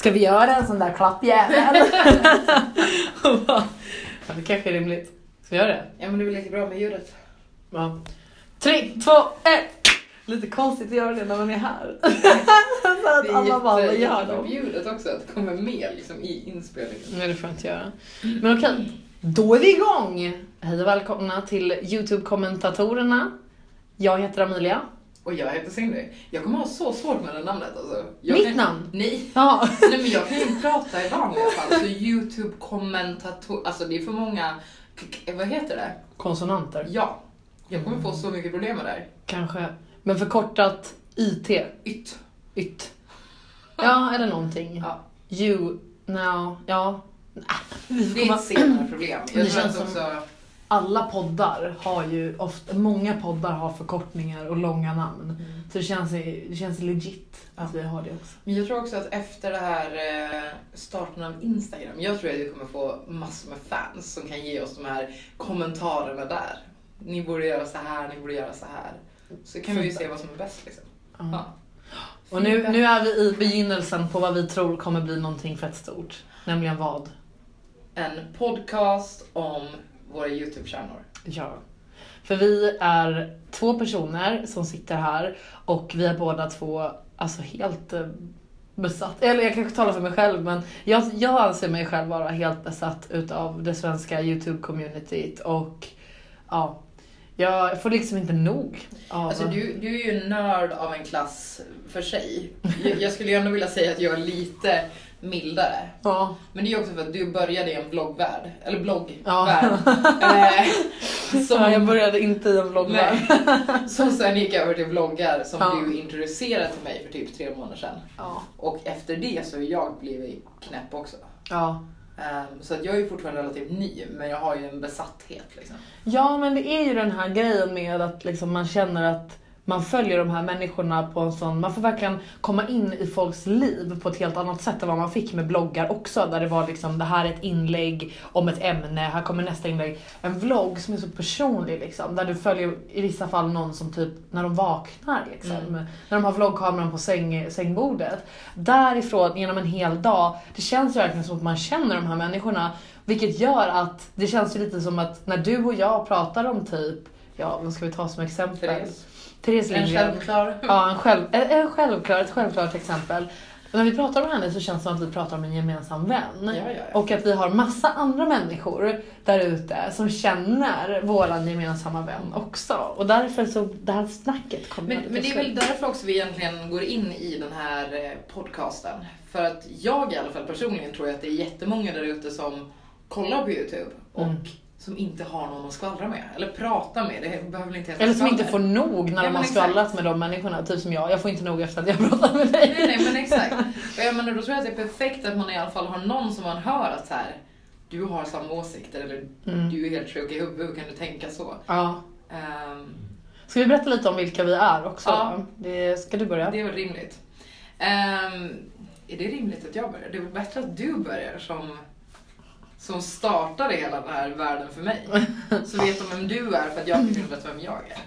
Ska vi göra en sån där klappjävel? Ja, det kanske är rimligt. Ska vi göra det? Ja men det blir lika bra med ljudet. Ja. Tre, två, ett! Lite konstigt att göra det när man är här. Så att Det alla bara, är gör de? jätteförbjudet också att det kommer med liksom, i inspelningen. Nej det får jag inte göra. Men okej, då är vi igång! Hej och välkomna till Youtube-kommentatorerna. Jag heter Amelia. Och jag heter Cindy. Jag kommer ha så svårt med det namnet alltså. Jag Mitt kan... namn? Nej. Ja. Nej men jag kan ju inte prata i vanliga fall. Så Youtube-kommentator, alltså det är för många, vad heter det? Konsonanter. Ja. Jag kommer få så mycket problem med det här. Kanske. Men förkortat IT. Ytt. Ytt. Ja, eller någonting. Ja. You, now, ja. Vi får Det är ett senare problem. Det Jag tror känns att också, Alla poddar har ju ofta, många poddar har förkortningar och långa namn. Så det känns, det känns legit att vi har det också. men jag tror också att efter det här eh, starten av Instagram, jag tror att vi kommer få massor med fans som kan ge oss de här kommentarerna där. Ni borde göra så här, ni borde göra så här. Så kan vi ju se vad som är bäst liksom. Ja. Ja. Och nu, nu är vi i begynnelsen på vad vi tror kommer bli någonting fett stort. Nämligen vad? En podcast om våra YouTube-stjärnor. Ja. För vi är två personer som sitter här och vi är båda två alltså helt eh, besatt. Eller jag kanske talar för mig själv men jag, jag anser mig själv vara helt besatt utav det svenska YouTube-communityt och ja, jag får liksom inte nog av... Alltså du, du är ju nörd av en klass för sig. Jag, jag skulle ju ändå vilja säga att jag är lite mildare. Ja. Men det är också för att du började i en bloggvärld, eller bloggvärld. Ja. Eh, som, ja, jag började inte i en vloggvärld. Nej. Som sen gick över till vloggar som Ja. du introducerade till mig för typ tre månader sedan. Ja. Och efter det så har jag blivit knäpp också. Ja. Ehm, så att jag är ju fortfarande relativt ny, men jag har ju en besatthet liksom. Ja, men det är ju den här grejen med att liksom man känner att man följer de här människorna på en sån, man får verkligen komma in i folks liv på ett helt annat sätt än vad man fick med bloggar också. Där det var liksom, det här är ett inlägg om ett ämne, här kommer nästa inlägg. En vlogg som är så personlig liksom, där du följer i vissa fall någon som typ när de vaknar liksom. Mm. När de har vloggkameran på säng, sängbordet. Därifrån genom en hel dag, det känns verkligen som att man känner de här människorna. Vilket gör att det känns ju lite som att när du och jag pratar om typ, ja vad ska vi ta som exempel? Therese. Therese En Lindgren. självklar. Ja, en, själv, en, en självklar, ett självklart exempel. När vi pratar om henne så känns det som att vi pratar om en gemensam vän. Ja, ja, ja. Och att vi har massa andra människor där ute som känner våran gemensamma vän också. Och därför så, det här snacket kommer Men, men det är väl därför också vi egentligen går in i den här eh, podcasten. För att jag i alla fall personligen tror jag att det är jättemånga där ute som kollar på YouTube och Mm. Som inte har någon att skvallra med. Eller prata med. Det behöver inte Eller som inte får nog när Ja, de har skvallrat med de människorna. Typ som jag. Jag får inte nog efter att jag pratat med dig. Nej, nej men exakt. Och jag menar, då tror jag att det är perfekt att man i alla fall har någon som man hör att så här, du har samma åsikter eller Mm. du är helt sjuk i huvudet, hur kan du tänka så? Ja. Ehm, Ska vi berätta lite om vilka vi är också? Ja. Det, ska du börja? det är väl rimligt. Ehm, är det rimligt att jag börjar? Det är väl bättre att du börjar som, som startade hela den här världen för mig. Så vet de vem du är för att jag inte vet vem jag är.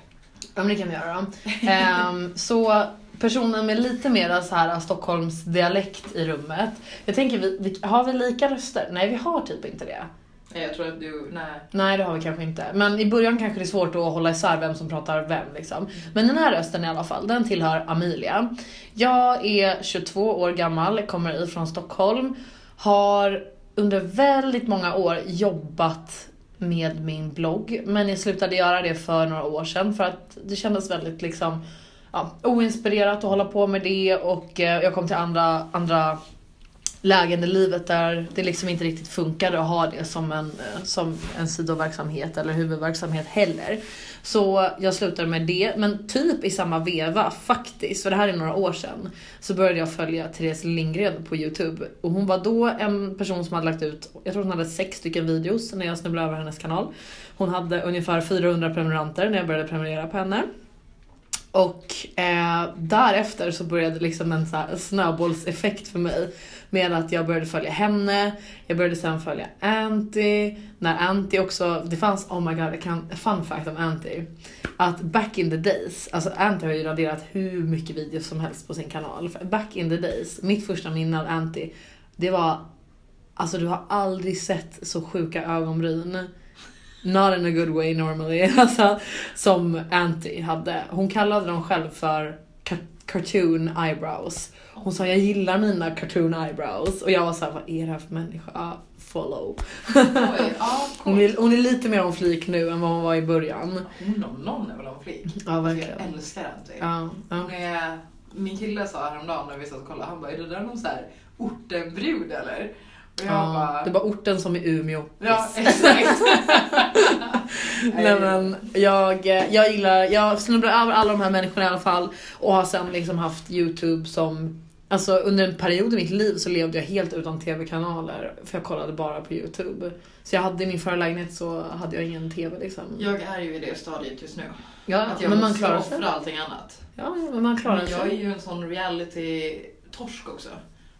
Ja men det kan vi göra. Ehm, så personen med lite mer så här Stockholms dialekt i rummet. Jag tänker, vi, vi, har vi lika röster? Nej vi har typ inte det. Nej, Jag tror att du, nej. Nej det har vi kanske inte. Men i början kanske det är svårt att hålla isär vem som pratar vem liksom. Men den här rösten i alla fall, den tillhör Amelia. Jag är 22 år gammal, kommer ifrån Stockholm. Har under väldigt många år jobbat med min blogg. Men jag slutade göra det för några år sedan för att det kändes väldigt liksom ja, oinspirerat att hålla på med det och eh, jag kom till andra, andra lägen i livet där det liksom inte riktigt funkade att ha det som en, eh, som en sidoverksamhet eller huvudverksamhet heller. Så jag slutade med det, men typ i samma veva faktiskt, för det här är några år sedan, så började jag följa Therese Lindgren på Youtube. Och hon var då en person som hade lagt ut, jag tror hon hade sex stycken videos när jag snubblade över hennes kanal. Hon hade ungefär 400 prenumeranter när jag började prenumerera på henne. Och eh, därefter så började liksom en så här snöbollseffekt för mig. Med att jag började följa henne, jag började sen följa Anty. När Anty också, det fanns, oh my god, jag kan, fun fact om Anty. Att back in the days, alltså Anty har ju raderat hur mycket videos som helst på sin kanal. Back in the days, mitt första minne av Anty, det var, alltså du har aldrig sett så sjuka ögonbryn. Not in a good way normally. Alltså, som Anty hade. Hon kallade dem själv för cartoon eyebrows. Hon sa jag gillar mina cartoon eyebrows. Och jag var såhär, vad är det här för människa? Follow. Oj, ja, Hon är, hon är lite mer om flik nu än vad hon var i början. Hon om någon är väl om flik. Ja, Jag verkligen. älskar Anty. Ja, ja. Hon är, min kille sa häromdagen när vi satt och kollade, han bara, är det där någon så här ortenbrud eller? Och jag ja. bara, Det var orten som i Umeå. ja exakt. Nej, men jag, jag gillar, jag snubblar över alla de här människorna i alla fall och har sen liksom haft Youtube som Alltså under en period i mitt liv så levde jag helt utan tv-kanaler för jag kollade bara på Youtube. Så jag hade i min förra lägenhet så hade jag ingen tv liksom. Jag är ju i det stadiet just nu. Ja, att jag men man klarar sig. offra allting annat. Ja, men man klarar Men jag är sig. ju en sån reality-torsk också.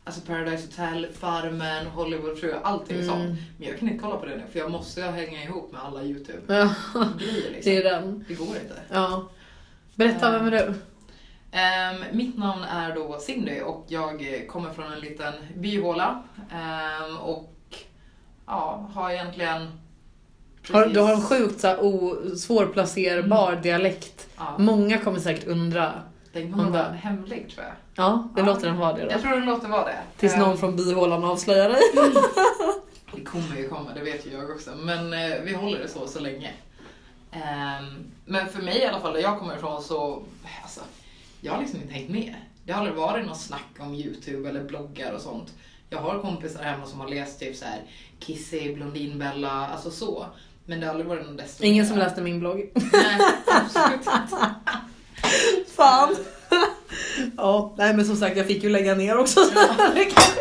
Alltså Paradise Hotel, Farmen, Hollywood tror jag, allting Mm. sånt. Men jag kan inte kolla på det nu för jag måste hänga ihop med alla Ja, YouTube-grejer liksom. det är den. Det går inte. Ja. Berätta, vem är du? Ehm, mitt namn är då Cindy och jag kommer från en liten byhåla. Ehm, och ja, har egentligen... Har, du har en precis- sjukt så här, o- svårplacerbar dialekt. Ja, Många kommer säkert undra. Den kommer om vara hemlig tror jag. Ja, det Ja. låter den vara det då. Jag tror den låter vara det. Tills Ehm, någon från byhålan avslöjar dig. Det kommer ju komma, det vet ju jag också. Men eh, vi håller det så så länge. Ehm, men för mig i alla fall, där jag kommer ifrån så, alltså, jag har liksom inte hängt med. Det har aldrig varit något snack om YouTube eller bloggar och sånt. Jag har kompisar hemma som har läst typ så här Kissy, Blondinbella, alltså så. Men det har aldrig varit någon desto Ingen som läste min blogg. Nej, absolut inte. Fan! Ja, nej men som sagt jag fick ju lägga ner också. Så det kanske,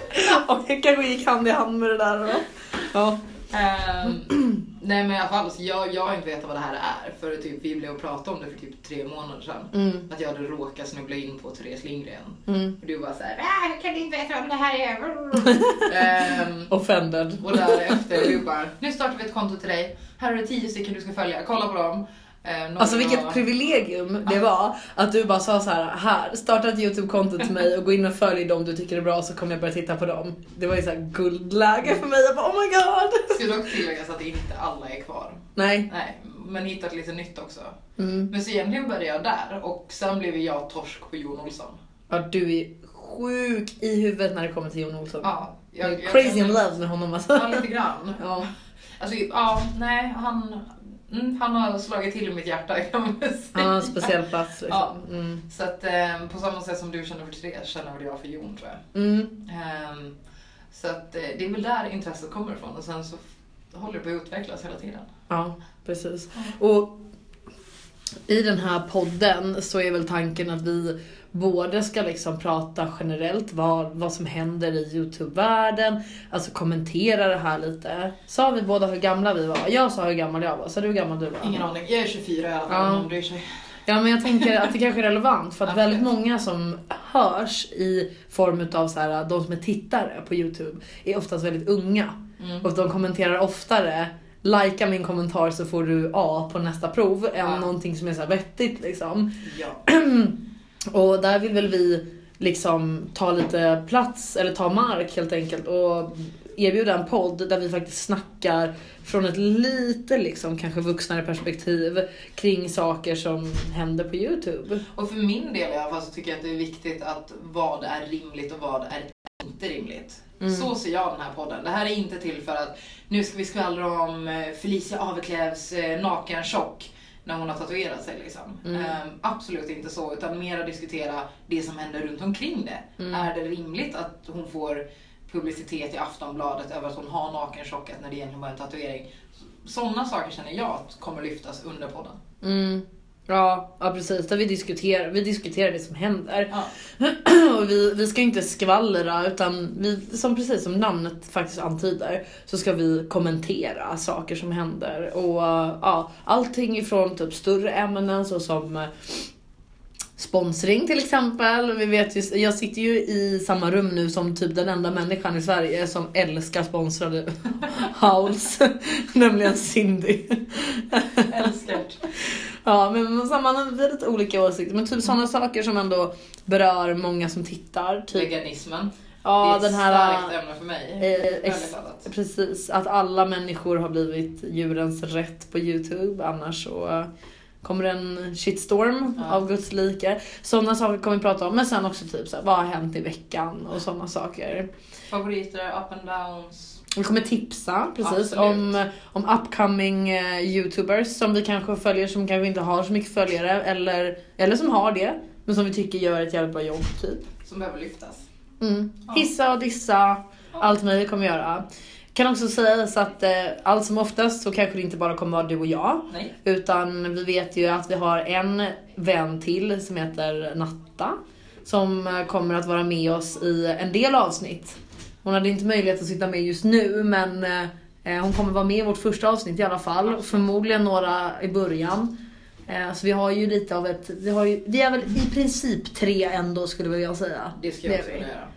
och det kanske gick hand i hand med det där. Då. Ja. Ehm, nej men i alla fall, så jag, jag har inte vetat vad det här är för typ, vi blev och pratade om det för typ tre månader sedan. Mm, Att jag hade råkat snubbla in på Therese Lindgren. mm. Och du var såhär, ah, jag kan inte veta om det här är. Ehm, Offended. och därefter du bara, nu startar vi ett konto till dig. Här har du tio stycken du ska följa, kolla på dem. Några Alltså vilket var- privilegium det var att du bara sa så här, här starta ett YouTube-konto till mig och gå in och följ dem du tycker är bra så kommer jag börja titta på dem. Det var ju så här guldläge för mig. Jag bara oh my god. Ska dock tilläggas att inte alla är kvar. Nej. Nej, men hittat lite nytt också. Mm. Men så egentligen började jag där och sen blev jag torsk på Jon Olsson. Ja, du är sjuk i huvudet när det kommer till Jon Olsson. Ja, Jag jag, jag crazy kan- in love med honom alltså. Ja, lite grann. Ja. Alltså, ja, nej, han, mm, han har slagit till i mitt hjärta kan man säga. Har en speciell plats liksom. Ja. Mm. Så att eh, på samma sätt som du känner för Therese känner väl jag för Jon tror jag. Mm. Ehm, så att eh, det är väl där intresset kommer ifrån och sen så håller det på att utvecklas hela tiden. Ja, precis. Och i den här podden så är väl tanken att vi både ska liksom prata generellt vad, vad som händer i Youtube-världen, alltså kommentera det här lite. Sa vi båda hur gamla vi var? Jag sa hur gammal jag var, sa du hur gammal du var? Ingen aning, jag är 24 i alla fall Ja. om någon bryr sig. Ja men jag tänker att det kanske är relevant för att Absolut. väldigt många som hörs i form utav så här, de som är tittare på Youtube är oftast väldigt unga. Mm. Och de kommenterar oftare Lajka min kommentar så får du A på nästa prov än Ja. någonting som är så vettigt liksom. Ja. Och där vill väl vi liksom ta lite plats eller ta mark helt enkelt och erbjuda en podd där vi faktiskt snackar från ett lite liksom kanske vuxnare perspektiv kring saker som händer på Youtube. Och för min del i alla fall så tycker jag att det är viktigt att vad är rimligt och vad är inte rimligt. Mm. Så ser jag den här podden. Det här är inte till för att nu ska vi skvallra om eh, Felicia Aveklävs eh, nakenchock när hon har tatuerat sig. Liksom. Mm. Ehm, absolut inte så, utan mera diskutera det som händer runt omkring det. Mm. Är det rimligt att hon får publicitet i Aftonbladet över att hon har nakenchockat när det egentligen bara är en tatuering? Sådana saker känner jag att kommer lyftas under podden. Mm. Ja, ja precis, där vi diskuterar, vi diskuterar det som händer. Ja. Och vi, vi ska inte skvallra utan vi, som precis som namnet faktiskt antyder så ska vi kommentera saker som händer. Och ja, allting ifrån typ större ämnen såsom sponsring till exempel. Vi vet ju, jag sitter ju i samma rum nu som typ den enda människan i Sverige som älskar sponsrade hauls. Nämligen Cindy. Älskart. Ja men så man har lite olika åsikter men typ sådana saker som ändå berör många som tittar. Typ, Veganismen. ja det är ett den här... starkt ämne för mig. eh, ex-. Precis, att alla människor har blivit djurens rätt på Youtube annars så eh, kommer det en shitstorm Ja. av Guds like. Sådana saker kommer vi prata om men sen också typ så här, vad har hänt i veckan och sådana saker. Favoriter, up and downs. Vi kommer tipsa precis Absolut. om, om upcoming eh, youtubers som vi kanske följer som kanske inte har så mycket följare eller, eller som har det men som vi tycker gör ett jävligt bra jobb typ. Som behöver lyftas. Mm. Ja. Hissa och dissa, allt möjligt kommer vi göra. Kan också sägas att eh, allt som oftast så kanske det inte bara kommer vara du och jag. Nej. Utan vi vet ju att vi har en vän till som heter Natta. Som eh, kommer att vara med oss i en del avsnitt. Hon hade inte möjlighet att sitta med just nu men eh, hon kommer vara med i vårt första avsnitt i alla fall. Förmodligen några i början. Eh, så vi har ju lite av ett, vi, har ju, vi är väl i princip tre ändå skulle jag vilja säga. Det ska jag också vilja göra.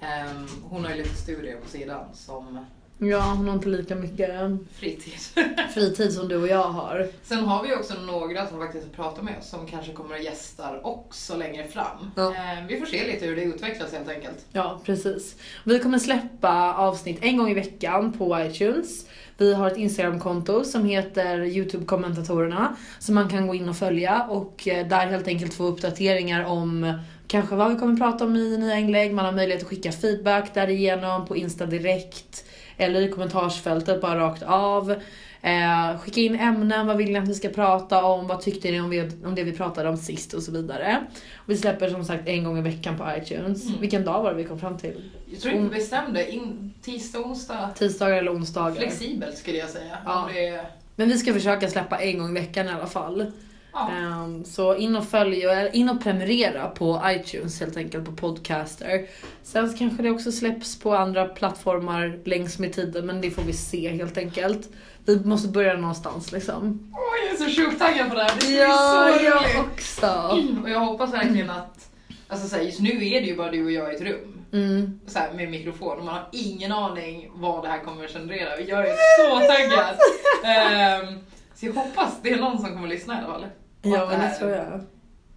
Ehm, hon har ju lite studier på sidan som Ja, hon har inte lika mycket fritid. fritid som du och jag har. Sen har vi också några som faktiskt pratar med oss som kanske kommer att gästar också längre fram. Ja. Ehm, vi får se lite hur det utvecklas helt enkelt. Ja, precis. Vi kommer släppa avsnitt en gång i veckan på iTunes. Vi har ett Instagramkonto som heter Youtube-kommentatorerna som man kan gå in och följa och eh, där helt enkelt få uppdateringar om kanske vad vi kommer prata om i nya inlägg. Man har möjlighet att skicka feedback därigenom på Insta direkt eller i kommentarsfältet bara rakt av. Eh, skicka in ämnen, vad vill ni att vi ska prata om, vad tyckte ni om, vi, om det vi pratade om sist och så vidare. Och vi släpper som sagt en gång i veckan på iTunes. Mm. Inte var det vi kom fram till? Jag tror inte vi bestämde. In, tisdag, onsdag. Tisdagar eller onsdagar. Flexibelt skulle jag säga. Ja. Det Men vi ska försöka släppa en gång i veckan i alla fall. Ja. Ehm, så in och följ, eller in och prenumerera på iTunes helt enkelt på Podcaster. Sen så kanske det också släpps på andra plattformar längs med tiden men det får vi se helt enkelt. Vi måste börja någonstans liksom. Åh, jag är så sjukt taggad på det här. Det ska Ja, bli så jag roligt. också. Och jag hoppas verkligen att, alltså så här, just nu är det ju bara du och jag i ett rum. Mm. Så här, med mikrofon och man har ingen aning vad det här kommer att generera. Jag är så taggad! Ehm, så jag hoppas det är någon som kommer att lyssna i alla fall. Ja men det tror jag.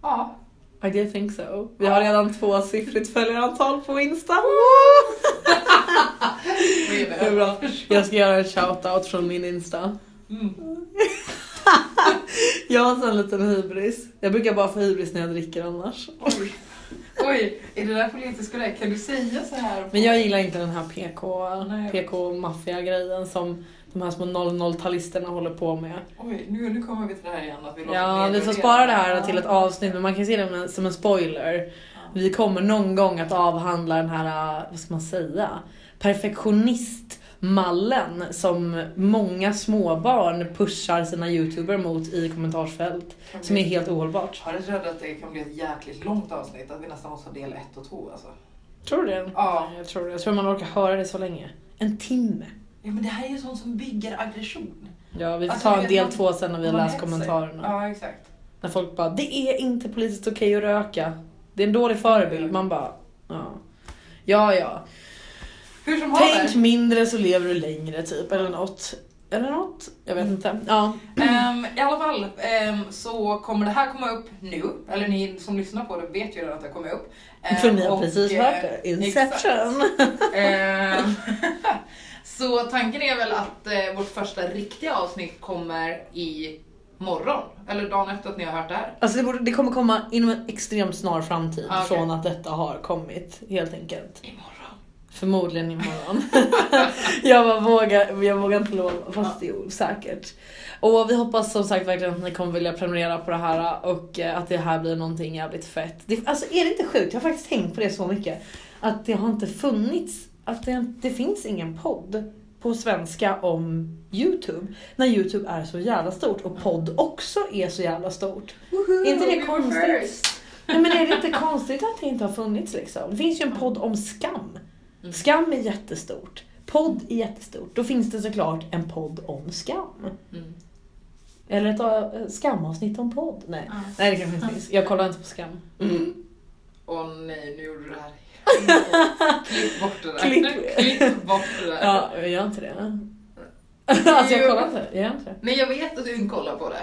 Ja. I do think so. Vi har redan tvåsiffrigt följarantal på Insta. Det är bra. Jag ska göra en shoutout från min Insta. Mm. Jag har sån liten hybris. Jag brukar bara få hybris när jag dricker annars. Oj. Oj, är det där politiskt korrekt? Kan du säga så här? Men jag gillar inte den här PK. PK-maffia-grejen som de här små 00-talisterna håller på med. Oj, nu, nu kommer vi till det här igen. Att vi Ja, vi får nedvärdera. spara det här till ett avsnitt men man kan se det som en spoiler. Vi kommer någon gång att avhandla den här, vad ska man säga, perfektionistmallen som många småbarn pushar sina youtuber mot i kommentarsfält. Som är helt ohållbart. Jag är rädd att det kan bli ett jäkligt långt avsnitt. Att vi nästan måste ha del 1 och 2 alltså. Tror du det? Ja. Jag tror det. Jag tror man orkar höra det så länge. En timme. Ja men det här är ju sånt som bygger aggression. Ja, vi får Alltså, ta en del man- två sen när vi har läst kommentarerna. Ja exakt. När folk bara, det är inte politiskt okej att röka. Det är en dålig förebild. Man bara, ja. Ja, ja. Hur som Tänk mindre så lever du längre typ, eller något. Eller något? Jag vet inte. Ja. Ehm, I alla fall ehm, så kommer det här komma upp nu. Eller ni som lyssnar på det vet ju redan att det kommer upp. Ehm, För ni har och, precis eh, hört det. Inception. Så tanken är väl att eh, vårt första riktiga avsnitt kommer i morgon. Eller dagen efter att ni har hört det här. Alltså det, borde, det kommer komma inom en extremt snar framtid Ah, okej. från att detta har kommit, helt enkelt. Imorgon. Förmodligen imorgon. jag, bara vågar, jag vågar inte lova, fast det är osäkert. Och vi hoppas som sagt verkligen att ni kommer vilja prenumerera på det här och eh, att det här blir någonting jävligt fett. Det, alltså är det inte sjukt? Jag har faktiskt tänkt på det så mycket. Att det har inte funnits, att det, det finns ingen podd på svenska om Youtube. När Youtube är så jävla stort och podd också är så jävla stort. Är inte det konstigt? Nej men är det inte konstigt att det inte har funnits liksom? Det finns ju en podd om skam. Mm. Skam är jättestort. Podd är jättestort. Då finns det såklart en podd om skam. Mm. Eller ett äh, skamavsnitt om podd? Nej. Ja. Nej det kanske inte finns. Jag kollar inte på skam. Mm. Åh nej, nu gjorde du det här. Klipp bort det där. Klipp. Klipp bort det där. Ja, jag gör inte det. alltså jag kollar inte. Jag gör inte det. Nej, jag vet att du inte kollar på det.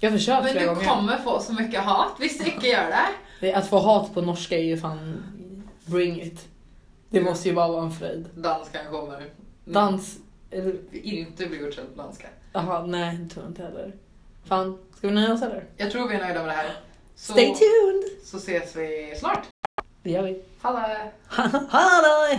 Jag har försökt Men du gånger. kommer få så mycket hat. Visst icke gör det? Att få hat på norska är ju fan bring it. Det måste ju bara vara en fröjd. Danskan kommer. Dans... eller- Inte bli utsedd på danska. Jaha, nej det tror jag inte heller. Fan, ska vi nöja oss eller? Jag tror vi är nöjda med det här. Så, Stay tuned! så ses vi snart. Det gör vi. Hallå! Hallå!